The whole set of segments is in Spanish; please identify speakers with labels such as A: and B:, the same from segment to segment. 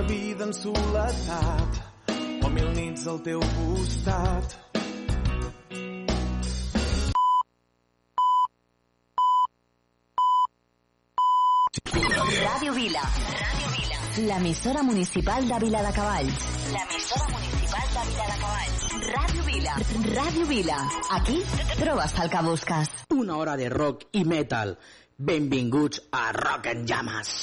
A: una vida en soledat o mil nits al teu costat.
B: Ràdio Vila. Ràdio Vila. L'emissora municipal de Vila de Cavalls. L'emissora municipal de Vila de Cavalls. Ràdio Vila. Ràdio Vila. Aquí trobes el que busques.
C: Una hora de rock i metal. Benvinguts a Rock en Llames.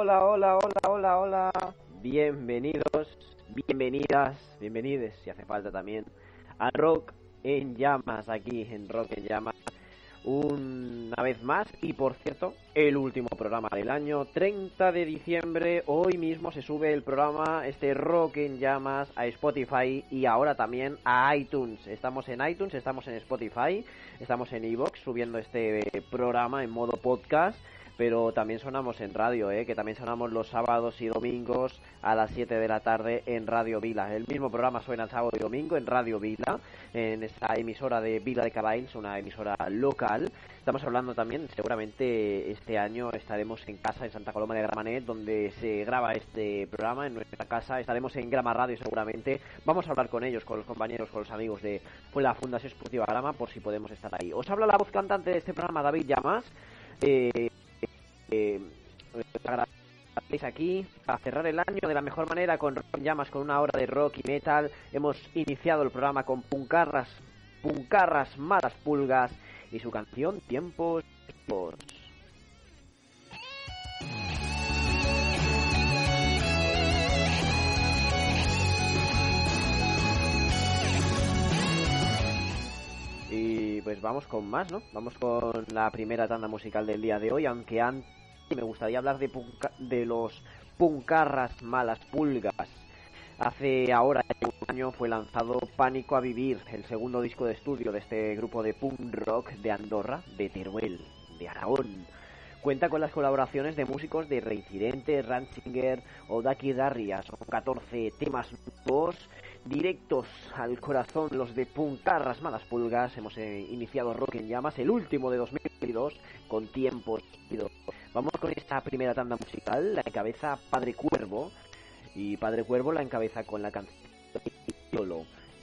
D: Hola, hola, hola, hola, hola. Bienvenidos, bienvenidas, bienvenides, si hace falta también, a Rock en Llamas, aquí en Rock en Llamas. Una vez más, y por cierto, el último programa del año, 30 de diciembre, hoy mismo se sube el programa, este Rock en Llamas, a Spotify y ahora también a iTunes. Estamos en iTunes, estamos en Spotify, estamos en Evox subiendo este programa en modo podcast pero también sonamos en radio, ¿eh? que también sonamos los sábados y domingos a las 7 de la tarde en Radio Vila. El mismo programa suena sábado y domingo en Radio Vila, en esta emisora de Vila de Caballos, una emisora local. Estamos hablando también, seguramente este año estaremos en casa en Santa Coloma de Gramanet, donde se graba este programa, en nuestra casa. Estaremos en Grama Radio seguramente. Vamos a hablar con ellos, con los compañeros, con los amigos de la Fundación Esportiva Grama, por si podemos estar ahí. Os habla la voz cantante de este programa, David Llamas. Eh, eh, aquí a cerrar el año de la mejor manera con rock llamas con una hora de rock y metal hemos iniciado el programa con puncarras puncarras malas pulgas y su canción tiempos y pues vamos con más, ¿no? Vamos con la primera tanda musical del día de hoy, aunque antes me gustaría hablar de, de los puncarras malas pulgas. Hace ahora un año fue lanzado Pánico a Vivir, el segundo disco de estudio de este grupo de punk rock de Andorra, de Teruel, de Aragón. Cuenta con las colaboraciones de músicos de Reincidente, Ranchinger o Daki Darria. Son 14 temas nuevos, directos al corazón, los de Puncarras Malas Pulgas. Hemos eh, iniciado Rock en Llamas, el último de 2022, con tiempos. Vamos con esta primera tanda musical, la encabeza Padre Cuervo, y Padre Cuervo la encabeza con la canción.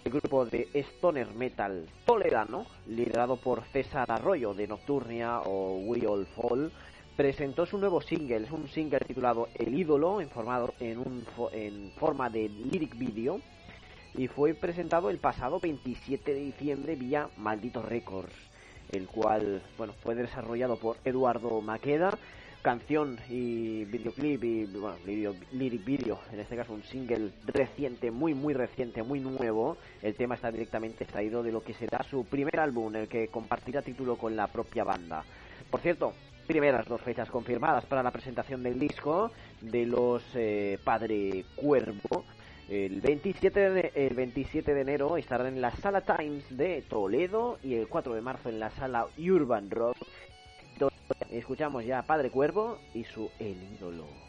D: El grupo de stoner metal toledano, liderado por César Arroyo de Nocturnia o We All Fall, presentó su nuevo single, es un single titulado El ídolo, en, formado, en, un, en forma de lyric video,
E: y fue presentado el pasado 27 de diciembre vía Maldito Records, el cual bueno fue desarrollado por Eduardo Maqueda canción y videoclip y bueno, video, video, en este caso un single reciente, muy muy reciente, muy nuevo. El tema está directamente extraído de lo que será su primer álbum, el que compartirá título con la propia banda. Por cierto, primeras dos fechas confirmadas para la presentación del disco de los eh, Padre Cuervo. El 27, de, el 27 de enero estarán en la Sala Times de Toledo y el 4 de marzo en la Sala Urban Rock Escuchamos ya a Padre Cuervo y su El ídolo.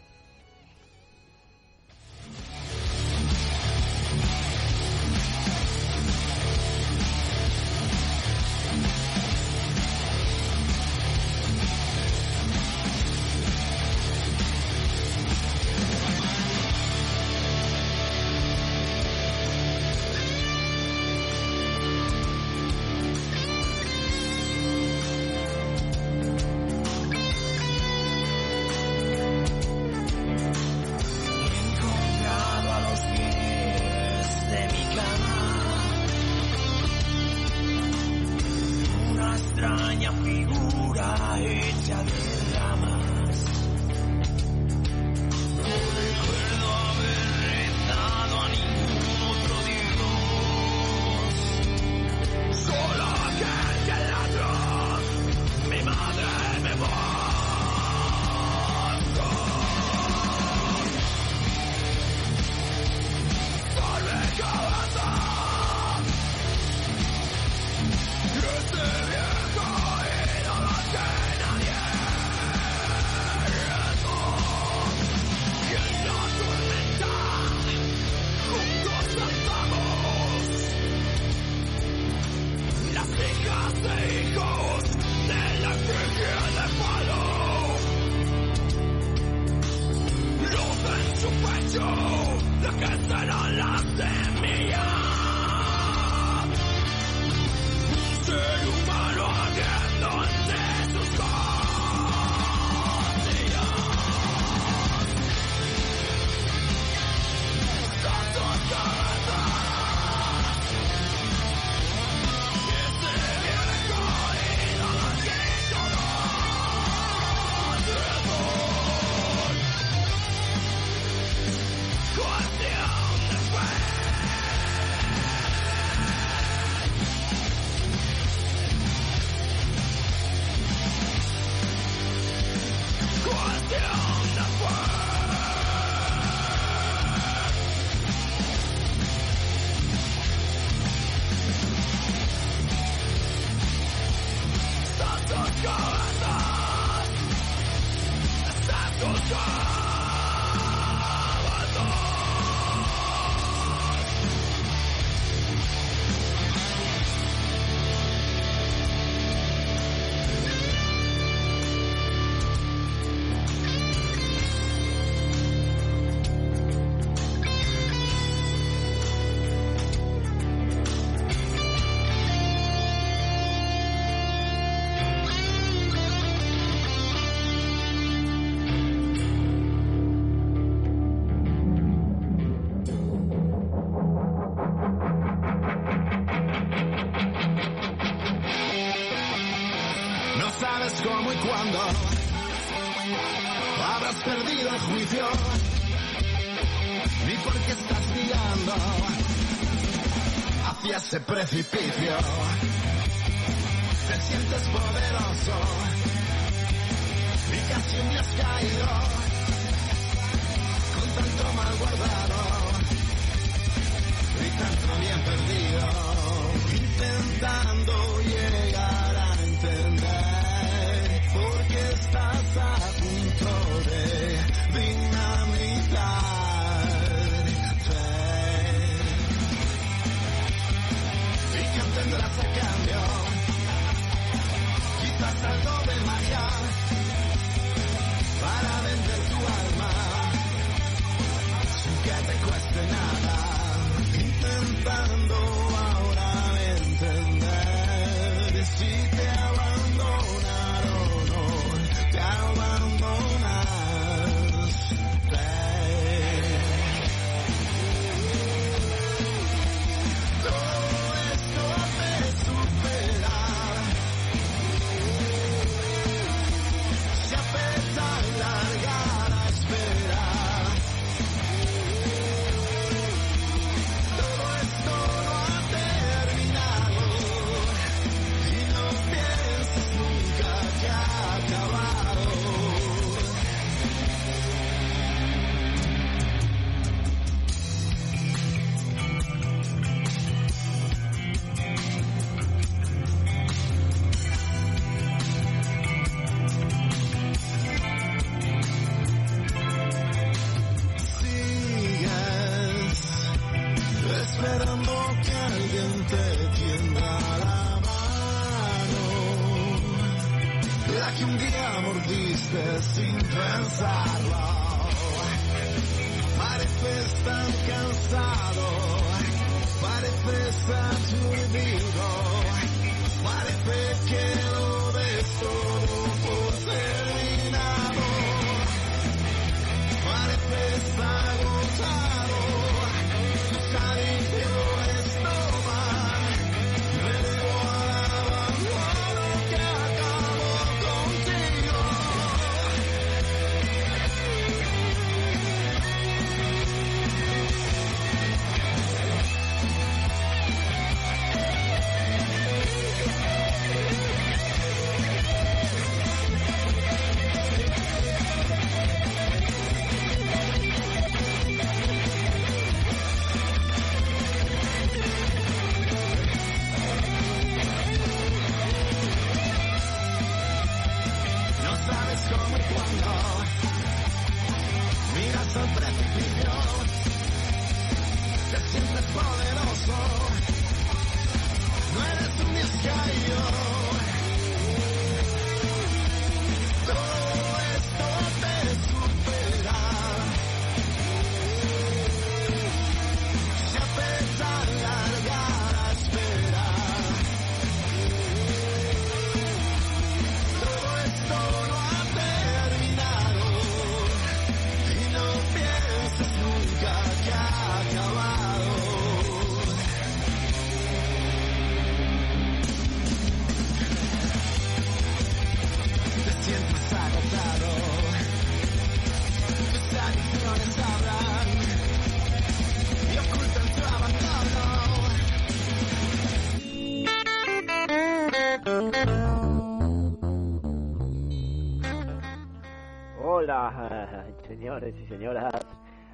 F: Y
D: señoras.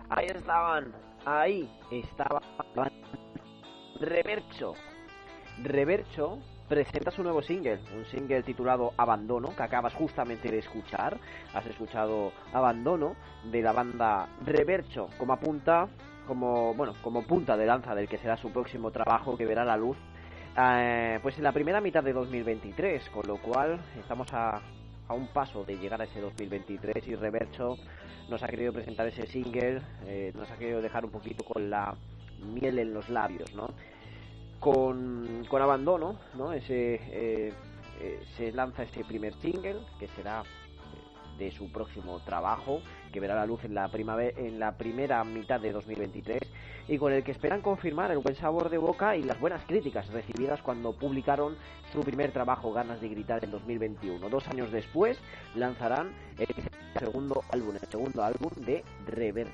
D: Ahí estaban, ahí estaban. Revercho. Revercho presenta su nuevo single, un single titulado Abandono, que acabas justamente de escuchar. Has escuchado Abandono de la banda Revercho, como apunta, como bueno, como punta de lanza del que será su próximo trabajo que verá la luz. eh, pues en la primera mitad de 2023, con lo cual estamos a, a un paso de llegar a ese 2023 y Revercho nos ha querido presentar ese single, eh, nos ha querido dejar un poquito con la miel en los labios, ¿no? Con, con abandono, ¿no? Ese, eh, eh, se lanza ese primer single que será de su próximo trabajo que verá la luz en la en la primera mitad de 2023 y con el que esperan confirmar el buen sabor de boca y las buenas críticas recibidas cuando publicaron su primer trabajo Ganas de gritar en 2021. Dos años después lanzarán el segundo álbum, el segundo álbum de Rever.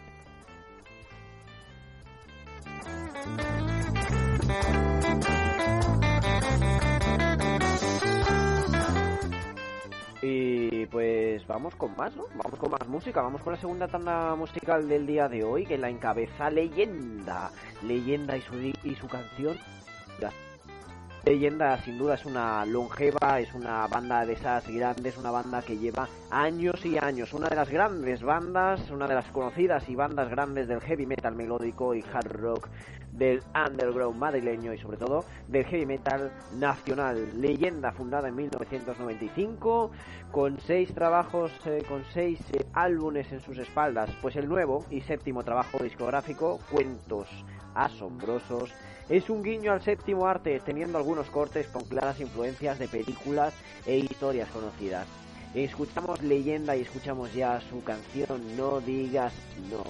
D: Y pues vamos con más, ¿no? Vamos con más música, vamos con la segunda tanda musical del día de hoy, que la encabeza Leyenda. Leyenda y su, y su canción. Leyenda sin duda es una longeva, es una banda de esas grandes, una banda que lleva años y años, una de las grandes bandas, una de las conocidas y bandas grandes del heavy metal melódico y hard rock del underground madrileño y sobre todo del heavy metal nacional. Leyenda fundada en 1995 con seis trabajos, eh, con seis eh, álbumes en sus espaldas, pues el nuevo y séptimo trabajo discográfico, Cuentos Asombrosos, es un guiño al séptimo arte, teniendo algunos cortes con claras influencias de películas e historias conocidas. Escuchamos leyenda y escuchamos ya su canción No digas no.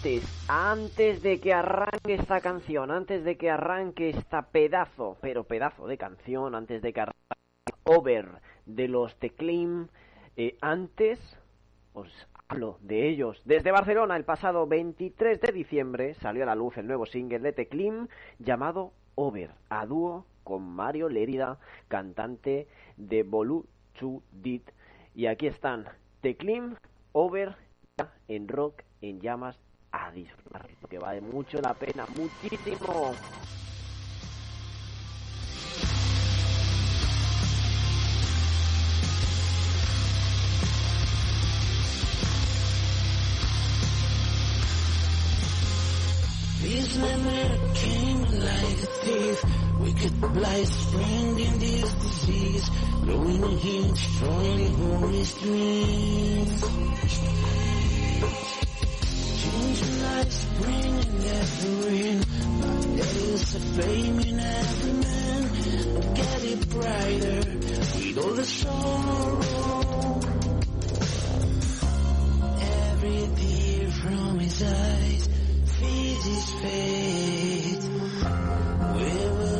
D: Antes, antes de que arranque esta canción, antes de que arranque esta pedazo, pero pedazo de canción, antes de que arranque Over de los Teclim, eh, antes os hablo de ellos. Desde Barcelona, el pasado 23 de diciembre, salió a la luz el nuevo single de Teclim llamado Over, a dúo con Mario Lerida, cantante de Bolu Dit. Y aquí están Teclim, Over, en rock, en llamas, a disfrutar, que vale mucho la pena, muchísimo.
G: This memory came like a thief. Wicked blight spreading this disease. Blowing a heat, destroying holy streams. Changing and every rain. There is a flame in every man. Get it brighter with all the sorrow. Every tear from his eyes feeds his fate. We will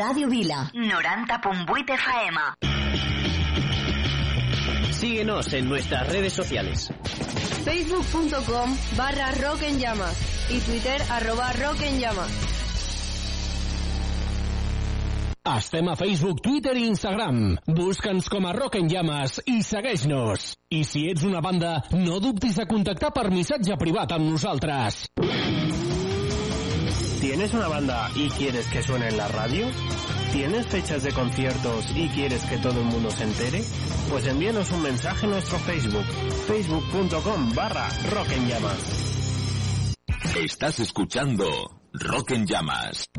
B: Radio Vila, 90.8 FM.
H: Síguenos en nuestras redes sociales.
I: Facebook.com barra Rock en Llamas y Twitter arroba Rock en Llamas.
J: Estem a Facebook, Twitter i Instagram. Busca'ns com a Rock en Llames i segueix-nos. I si ets una banda, no dubtis de contactar per missatge privat amb nosaltres.
K: ¿Tienes una banda y quieres que suene en la radio? ¿Tienes fechas de conciertos y quieres que todo el mundo se entere? Pues envíanos un mensaje en nuestro Facebook, facebook.com barra Rock en Llamas.
L: Estás escuchando Rock en Llamas.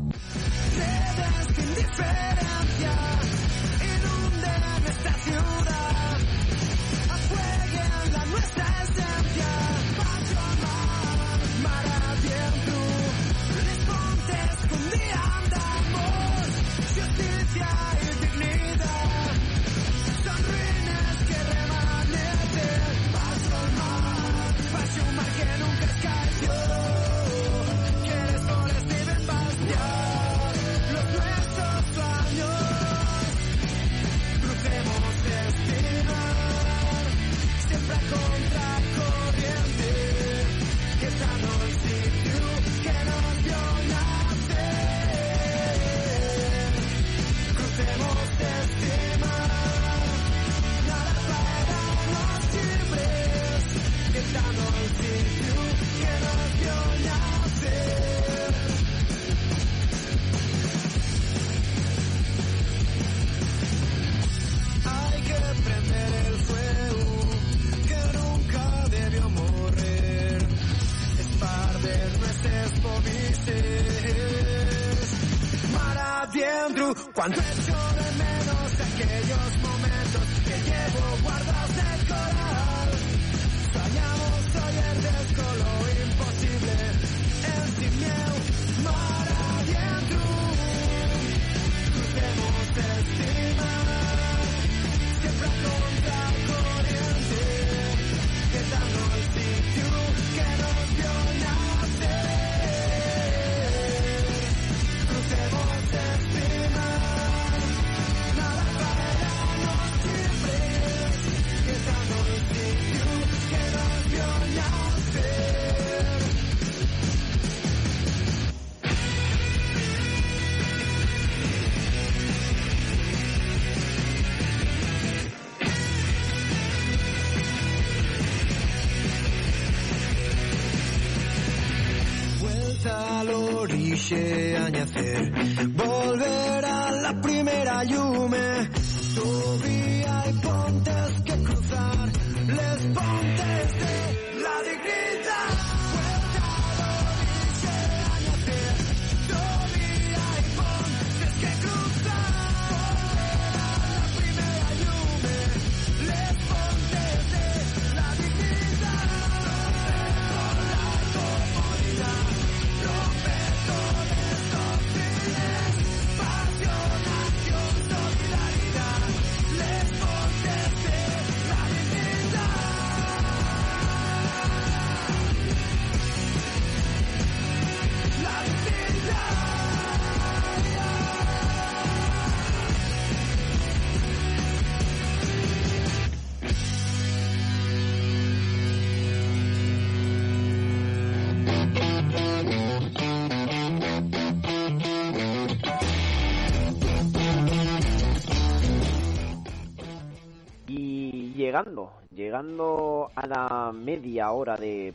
D: Llegando, a la media hora de...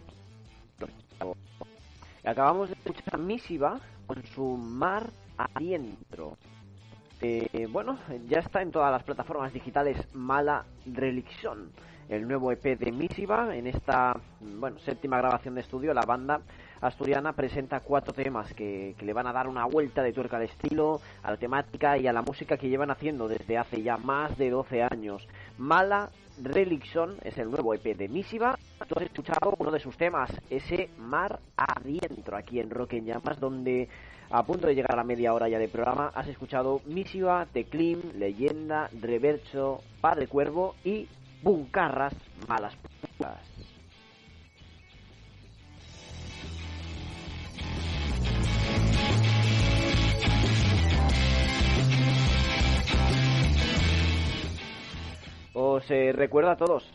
D: Acabamos de escuchar Misiva con su mar adentro. Eh, bueno, ya está en todas las plataformas digitales Mala Religión, el nuevo EP de Misiva. En esta séptima grabación de estudio, la banda asturiana presenta cuatro temas que, que le van a dar una vuelta de tuerca al estilo, a la temática y a la música que llevan haciendo desde hace ya más de 12 años. Mala Religión es el nuevo EP de Misiva. Tú has escuchado uno de sus temas, ese Mar Adentro, aquí en Rock en Llamas, donde a punto de llegar a la media hora ya de programa has escuchado Misiva, Teclim, Leyenda, Reverso, Padre Cuervo y Buncarras Malas Putas. Os eh, recuerdo a todos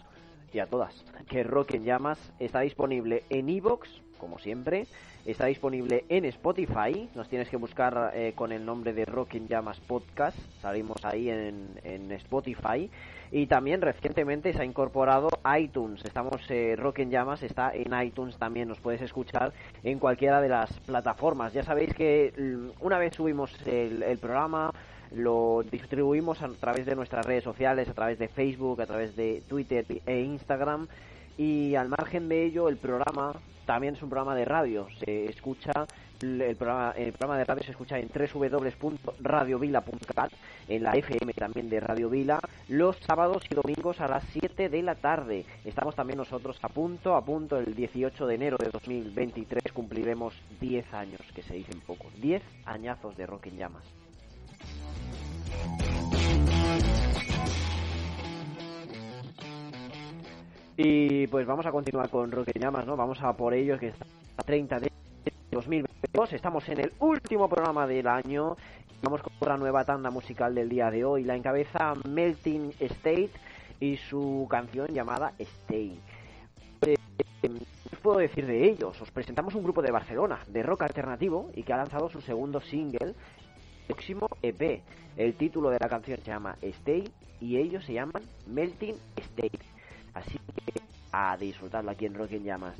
D: y a todas que Rock en Llamas está disponible en Evox, como siempre, está disponible en Spotify, nos tienes que buscar eh, con el nombre de Rock en Llamas Podcast, salimos ahí en, Spotify, y también recientemente se ha incorporado iTunes, estamos, eh, Rock Llamas está en iTunes. También, nos puedes escuchar en cualquiera de las plataformas, ya sabéis que mm, una vez subimos el programa, lo distribuimos a través de nuestras redes sociales, a través de Facebook, a través de Twitter e Instagram. Y al margen de ello, el programa también es un programa de radio. Se escucha el programa, el programa de radio se escucha en www.radiovila.cat, en la FM también de Radio Vila, los sábados y domingos a las 7 de la tarde. Estamos también nosotros a punto, a punto, el 18 de enero de 2023 cumpliremos 10 años, que se dicen pocos, 10 añazos de Rock en Llamas. Y pues vamos a continuar con Roque Llamas, ¿no? Vamos a por ellos, que está a 30 de 2022. Estamos en el último programa del año. Vamos con la nueva tanda musical del día de hoy. La encabeza Melting State y su canción llamada Stay. Eh, ¿Qué os puedo decir de ellos? Os presentamos un grupo de Barcelona, de rock alternativo, y que ha lanzado su segundo single, próximo EP. El título de la canción se llama Stay y ellos se llaman Melting State. Así que a disfrutarlo aquí en Rock en Llamas.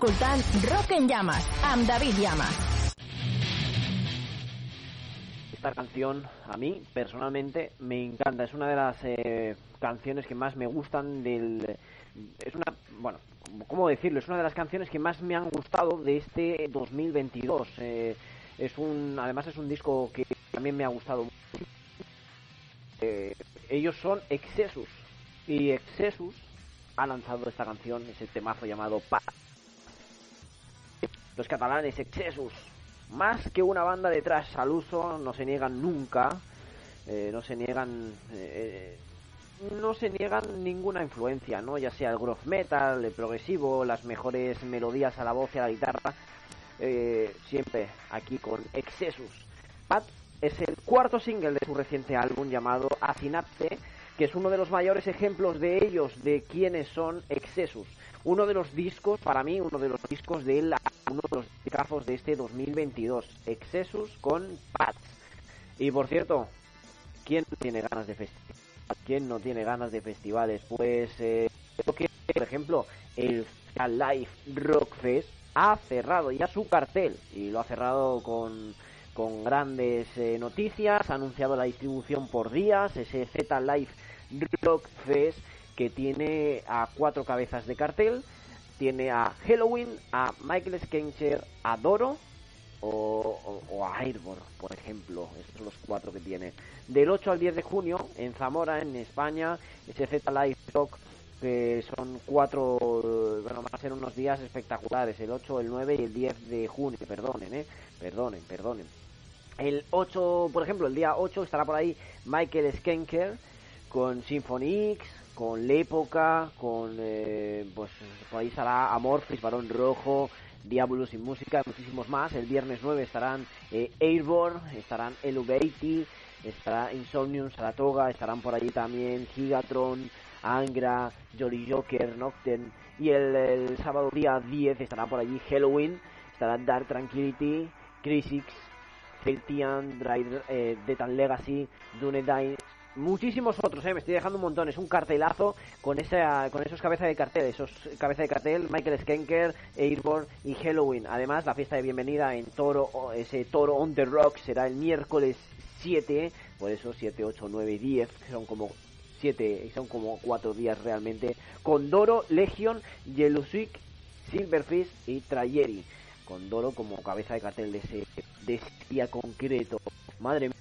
B: Escoltant Rock en Llamas amb David Llamas.
D: Esta canción a mí personalmente me encanta, es una de las eh, canciones que más me gustan del... Es una, bueno, ¿cómo decirlo? Es una de las canciones que más me han gustado de este 2022. Eh, es un, además es un disco que también me ha gustado. Eh, ellos son Excessus y Excessus ha lanzado esta canción, ese temazo llamado Pa. Los catalanes Excessus, más que una banda de trash al uso, no se niegan nunca, eh, no se niegan, eh, no se niegan ninguna influencia, ¿no? Ya sea el groove metal, el progresivo, las mejores melodías a la voz y a la guitarra, eh, siempre aquí con Excessus. Pat es el cuarto single de su reciente álbum llamado Acinapse, que es uno de los mayores ejemplos de ellos, de quiénes son Excessus. Uno de los discos, para mí, uno de los discos de la, uno de los discos de este 2022. Excessus con Pat. Y por cierto, ¿quién no tiene ganas de festivales? ¿Quién no tiene ganas de festivales? Pues, eh, que, por ejemplo, el Live Rock Fest ha cerrado ya su cartel y lo ha cerrado con, con grandes eh, noticias, ha anunciado la distribución por días, ese Z Live Rock Fest que tiene a cuatro cabezas de cartel, tiene a Halloween, a Michael Skencher, a Doro o, a Airborne, por ejemplo. Estos son los cuatro que tiene. Del 8 al 10 de junio, en Zamora, en España, ese Z Live Rock que son cuatro, bueno, van a ser unos días espectaculares, el 8, el 9 y el 10 de junio, perdonen, eh, perdonen, perdonen. El 8, por ejemplo, el día 8 estará por ahí Michael Skenker con Symphony X, con L'Época, con, eh, pues por ahí estará Amorphis, Barón Rojo, Diablo sin música, muchísimos más. El viernes 9 estarán eh, Airborne, estarán Eluvati, estará Insomnium, Saratoga, estarán por allí también Gigatron, Angra, Jolly Joker, Nocturne. Y el, sábado día 10 estará por allí Halloween, estará Dark Tranquility, Crisix, Celtian, Drive, eh, Legacy, Dunedain, muchísimos otros, eh, me estoy dejando un montón, es un cartelazo con esa, con esos cabezas de cartel, esos cabezas de cartel, Michael Skenker, Airborne y Halloween. Además, la fiesta de bienvenida en Toro, ese Toro on the Rock será el miércoles 7, por eso 7, 8, 9 y 10, que son como 7 y son como 4 días realmente, con Doro, Legion, Yelusik, Silverfish y Trayeri. Con Doro como cabeza de cartel de ese, de ese día concreto. Madre mía.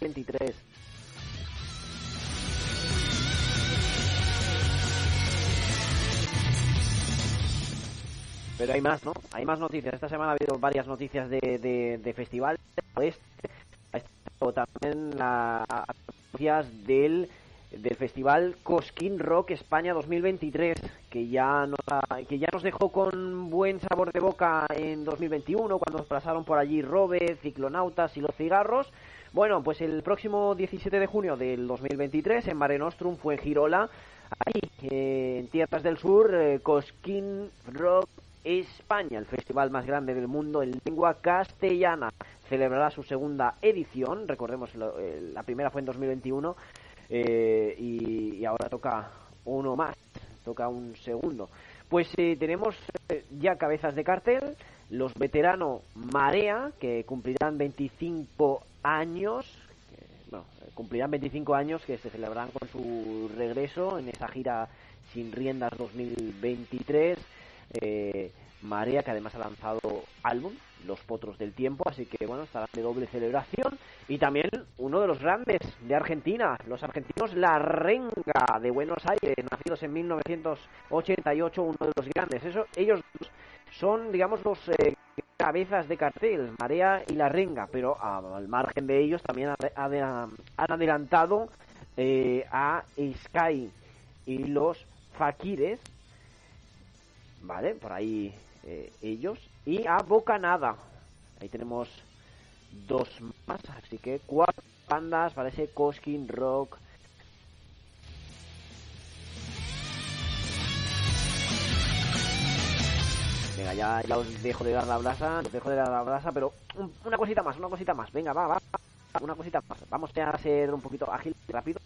D: 23. Pero hay más, ¿no? Hay más noticias. Esta semana ha habido varias noticias de, de, de festival. Este, ha estado también las noticias del, del festival Cosquín Rock España 2023, que ya, nos que ya nos dejó con buen sabor de boca en 2021, cuando pasaron por allí Robe, Ciclonautas y los cigarros. Bueno, pues el próximo 17 de junio del 2023 en Mare Nostrum fue en Girola, ahí en Tierras del Sur, eh, Cosquín Rock España, el festival más grande del mundo en lengua castellana. Celebrará su segunda edición, recordemos, lo- eh, la primera fue en 2021 eh, y, y ahora toca uno más, toca un segundo. Pues eh, tenemos eh, ya cabezas de cartel, los veteranos Marea, que cumplirán 25 años, que, cumplirán 25 años que se celebrarán con su regreso en esa gira sin riendas 2023. Eh, Marea, que además ha lanzado álbum, Los Potros del Tiempo, así que bueno, estará de doble celebración. Y también uno de los grandes de Argentina, los argentinos La Renga de Buenos Aires, nacidos en 1988, uno de los grandes. Eso, ellos son, digamos, los eh, cabezas de cartel, Marea y La Renga, pero al margen de ellos también han adelantado eh, a Sky y los Fakires, ¿vale? Por ahí eh, ellos, y a Bocanada. Ahí tenemos dos más, así que cuatro bandas, parece Coskin Rock, Venga, ya, ya os dejo de dar la brasa, os dejo de dar la brasa, pero una cosita más, una cosita más. Venga, va, va, una cosita más. Vamos a ser un poquito ágil y rápido.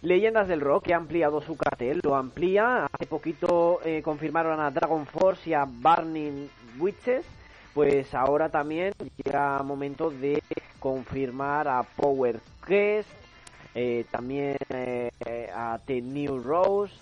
D: Leyendas del Rock que ha ampliado su cartel, lo amplía. Hace poquito eh, confirmaron a Dragon Force y a Burning Witches. Pues ahora también llega momento de confirmar a Power Quest, eh, también eh, a The New Rose,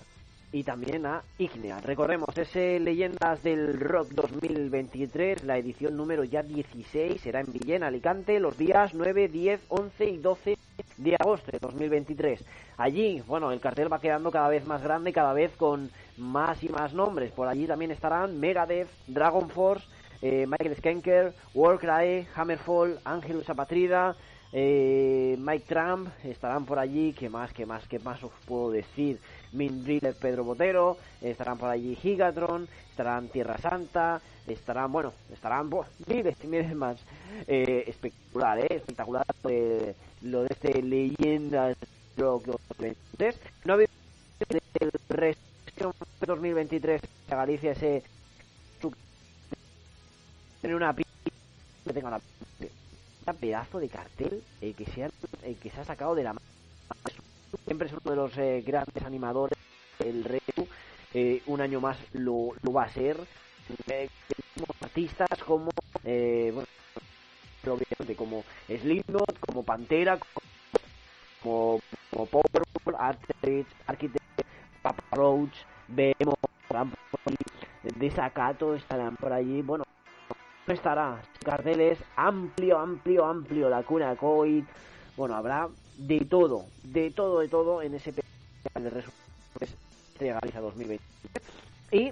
D: y también a Ignea. Recordemos, ese Leyendas del Rock 2023, la edición número ya 16, será en Villena, Alicante, los días 9, 10, 11 y 12 de agosto de 2023. Allí, bueno, el cartel va quedando cada vez más grande, cada vez con más y más nombres. Por allí también estarán Megadeth, Dragon Force, eh, Michael Skanker, Warcry, Hammerfall, Angelus Apatrida, eh, Mike Trump estarán por allí. ¿Qué más, qué más, qué más os puedo decir? Mindriller, Pedro Botero, estarán por allí Gigatron, estarán Tierra Santa, estarán, bueno, estarán miles miles más. Eh, espectacular, ¿eh? Eh, lo de este Leyendas Rock 2023. No ha el resto de 2023 a Galicia ese tiene una que tenga una pedazo de cartel el que se ha, el que se ha sacado de la mano siempre es uno de los eh, grandes animadores el Retu eh, un año más lo, va a ser. Eh, artistas como eh, bueno obviamente como Slipknot como Pantera como, como Powerful Architect, Architect Papa Roach Vemos Desacato estarán por allí. Bueno estará carteles amplio amplio amplio la cuna COVID bueno habrá de todo, de todo, de todo en ese de Galicia 2020. Y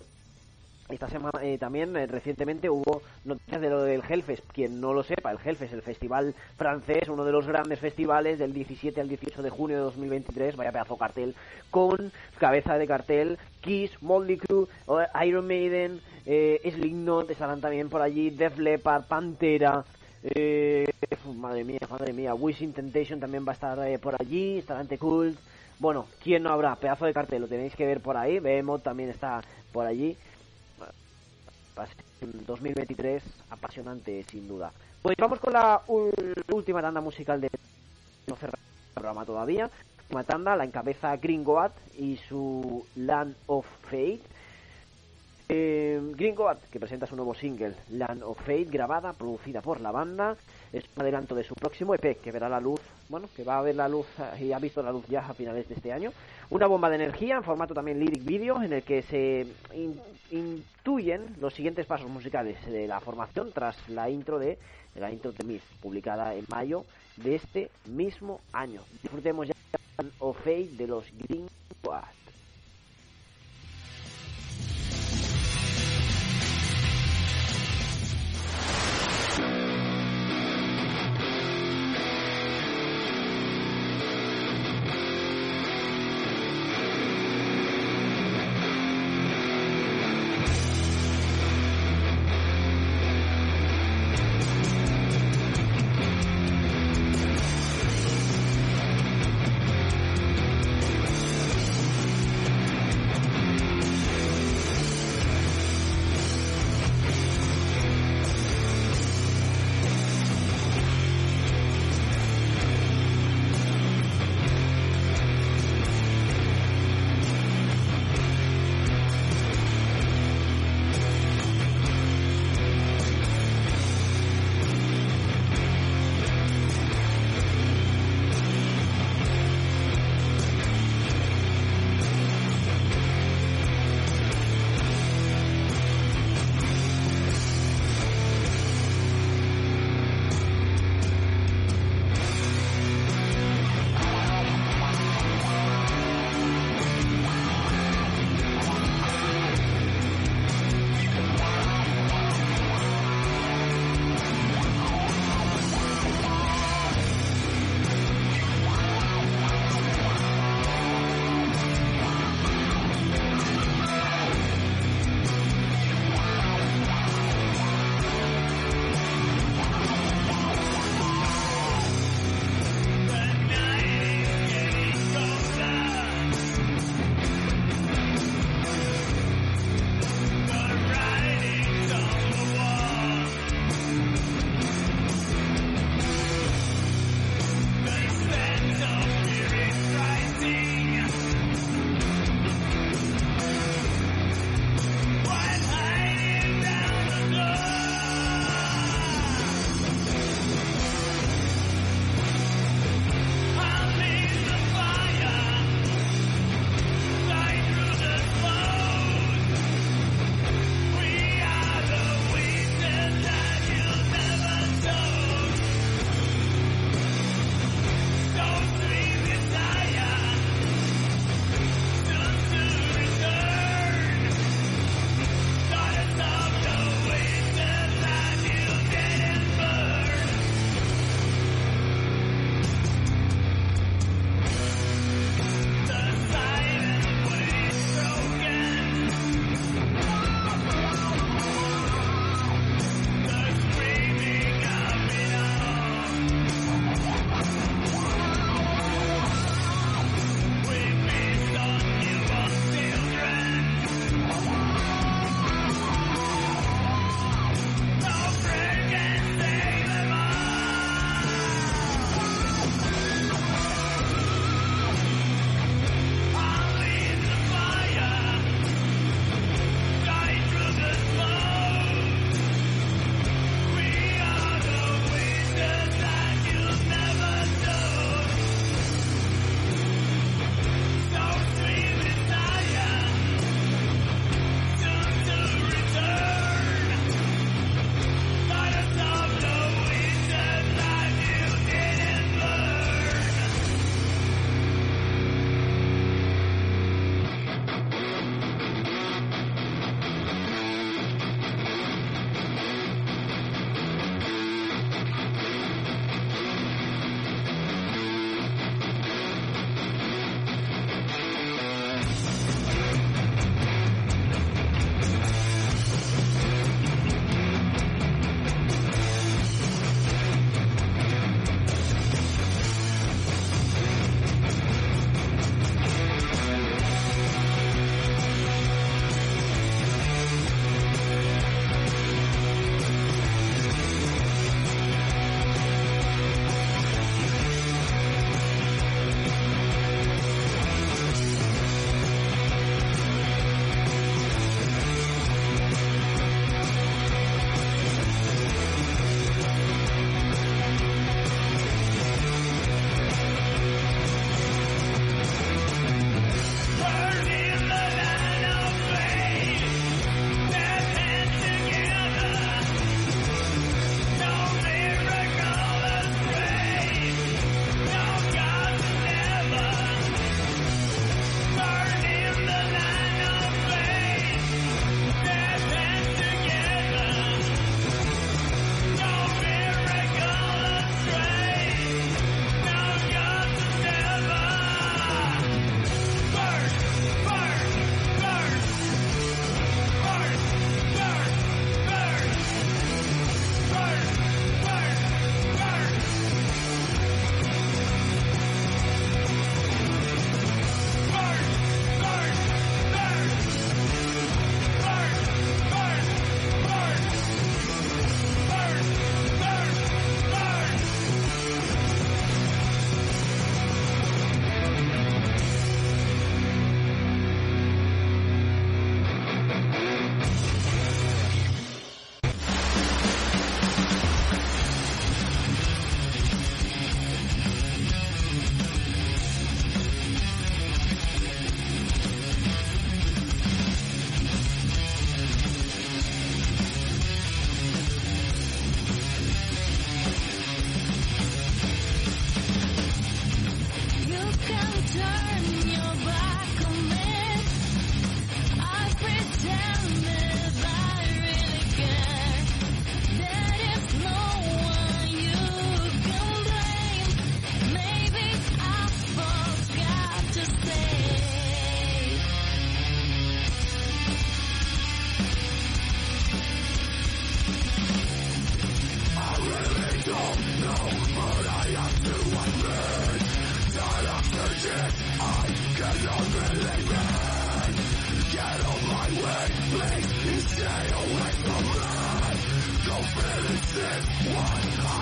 D: esta semana eh, también eh, recientemente hubo noticias de lo del Hellfest. Quien no lo sepa, el Hellfest, el festival francés, uno de los grandes festivales del 17 al 18 de junio de 2023. Vaya pedazo cartel con cabeza de cartel Kiss, Moldy Crew, Iron Maiden, eh, Slipknot estarán también por allí, Def Leppard, Pantera, eh, madre mía, madre mía. Wishing Temptation también va a estar eh, por allí. Estará ante Cult. Bueno, ¿quién no habrá? Pedazo de cartel, lo tenéis que ver por ahí. Behemoth también está por allí. 2023, apasionante sin duda. Pues vamos con la última tanda musical de no cerrar el programa todavía. Última tanda la encabeza Gringoat y su Land of Fate. Eh, que presenta su nuevo single, Land of Fate, grabada, producida por la banda. Es un adelanto de su próximo EP, que verá la luz, bueno, que va a ver la luz y ha visto la luz ya a finales de este año. Una bomba de energía en formato también lyric video, en el que se intuyen los siguientes pasos musicales de la formación tras la intro de, la intro de Mist, publicada en mayo de este mismo año. Disfrutemos ya of Fate de los Green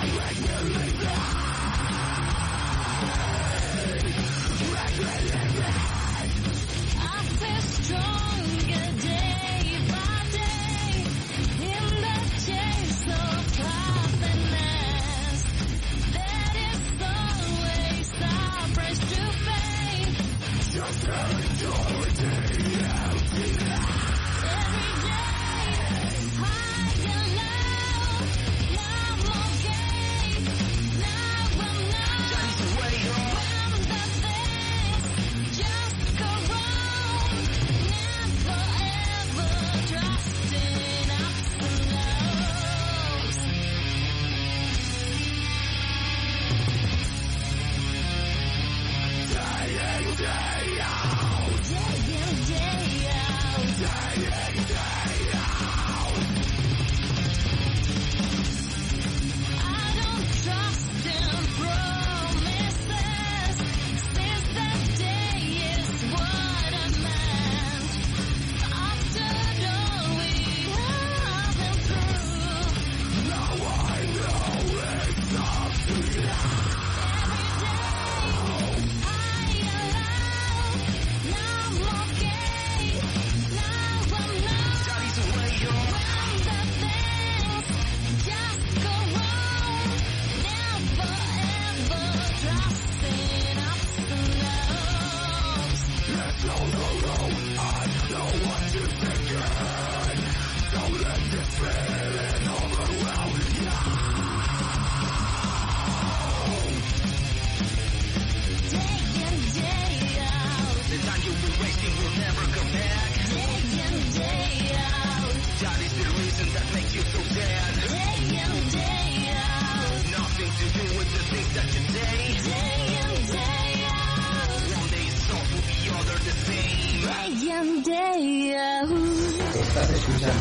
M: Estás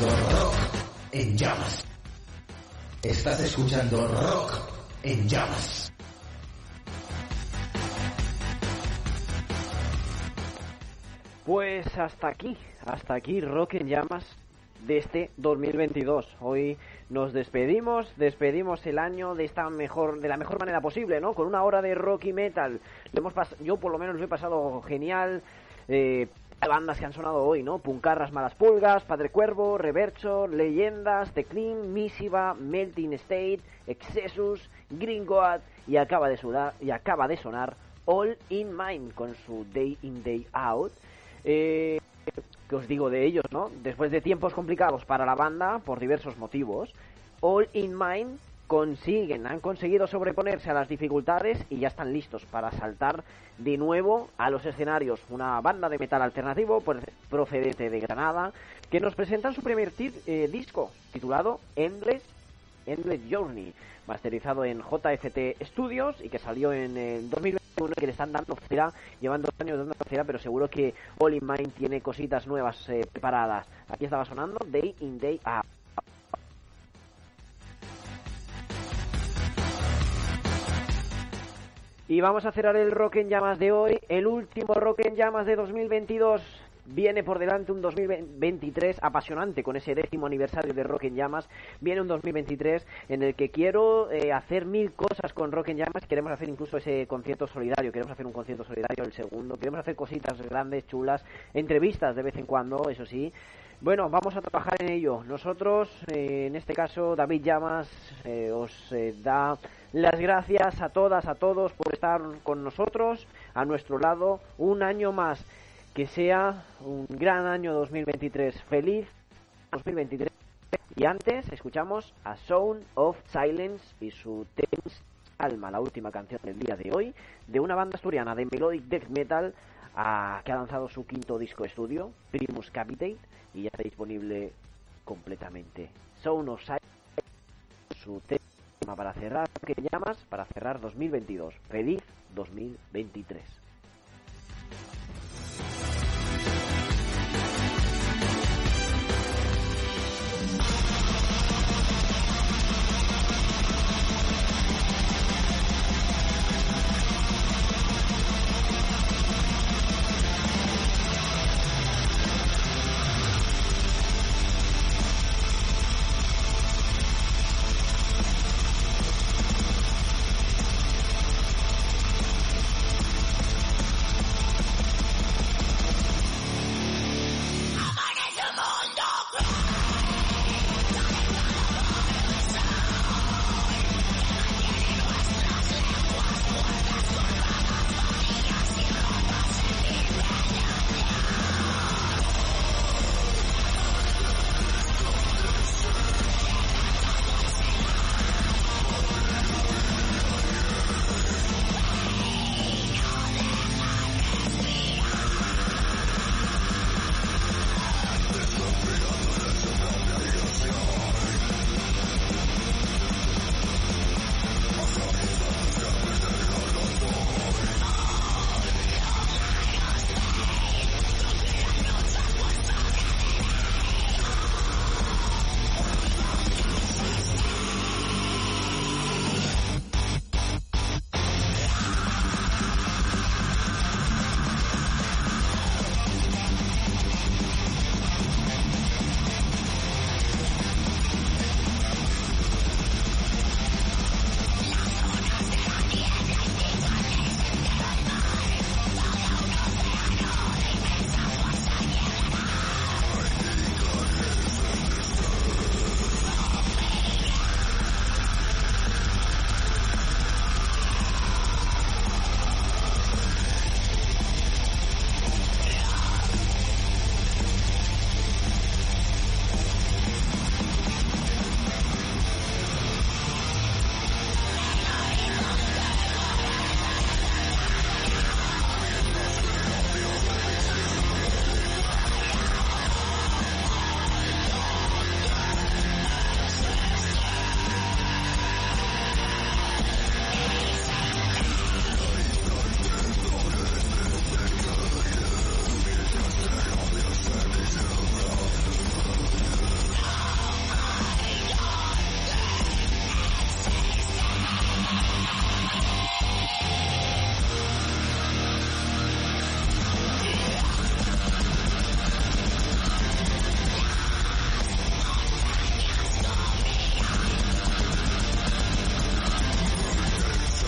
M: rock en llamas. Estás escuchando rock en llamas.
D: Pues hasta aquí, hasta aquí Rock en llamas de este 2022. Hoy nos despedimos, despedimos el año de esta mejor, de la mejor manera posible, ¿no? Con una hora de rock y metal. Lo hemos yo por lo menos lo he pasado genial. Eh, bandas que han sonado hoy, ¿no? Puncarras Malas Pulgas, Padre Cuervo, Revercho, Leyendas, The Clean, Misiva, Melting State, Excessus, Gringoat y acaba de sudar y acaba de sonar All in Mind con su Day in Day Out. Eh, que os digo de ellos, ¿no? Después de tiempos complicados para la banda por diversos motivos, All in Mind consiguen, han conseguido sobreponerse a las dificultades y ya están listos para saltar de nuevo a los escenarios. Una banda de metal alternativo procedente de Granada que nos presentan su primer eh, disco titulado Endless, Endless Journey, masterizado en JFT Studios y que salió en el 2021 que le están dando cera, llevando años dando cera, pero seguro que All in Mind tiene cositas nuevas eh, preparadas. Aquí estaba sonando Day in Day Out. Y vamos a cerrar el Rock en Llamas de hoy, el último Rock en Llamas de 2022. Viene por delante un 2023 apasionante con ese décimo aniversario de Rock en Llamas. Viene un 2023 en el que quiero eh, hacer mil cosas con Rock en Llamas. Queremos hacer incluso ese concierto solidario. Queremos hacer un concierto solidario el segundo. Queremos hacer cositas grandes, chulas. Entrevistas de vez en cuando, eso sí. Bueno, vamos a trabajar en ello. Nosotros, eh, en este caso, David Llamas, eh, os da las gracias a todas, a todos por estar con nosotros, a nuestro lado, un año más. Que sea un gran año 2023. Feliz 2023. Y antes escuchamos a Sound of Silence y su Tense Alma, la última canción del día de hoy, de una banda asturiana de melodic death metal a, que ha lanzado su quinto disco estudio, Primus Capitate, y ya está disponible completamente. Sound of Silence, su tema para cerrar, que llamas? Para cerrar 2022. Feliz 2023.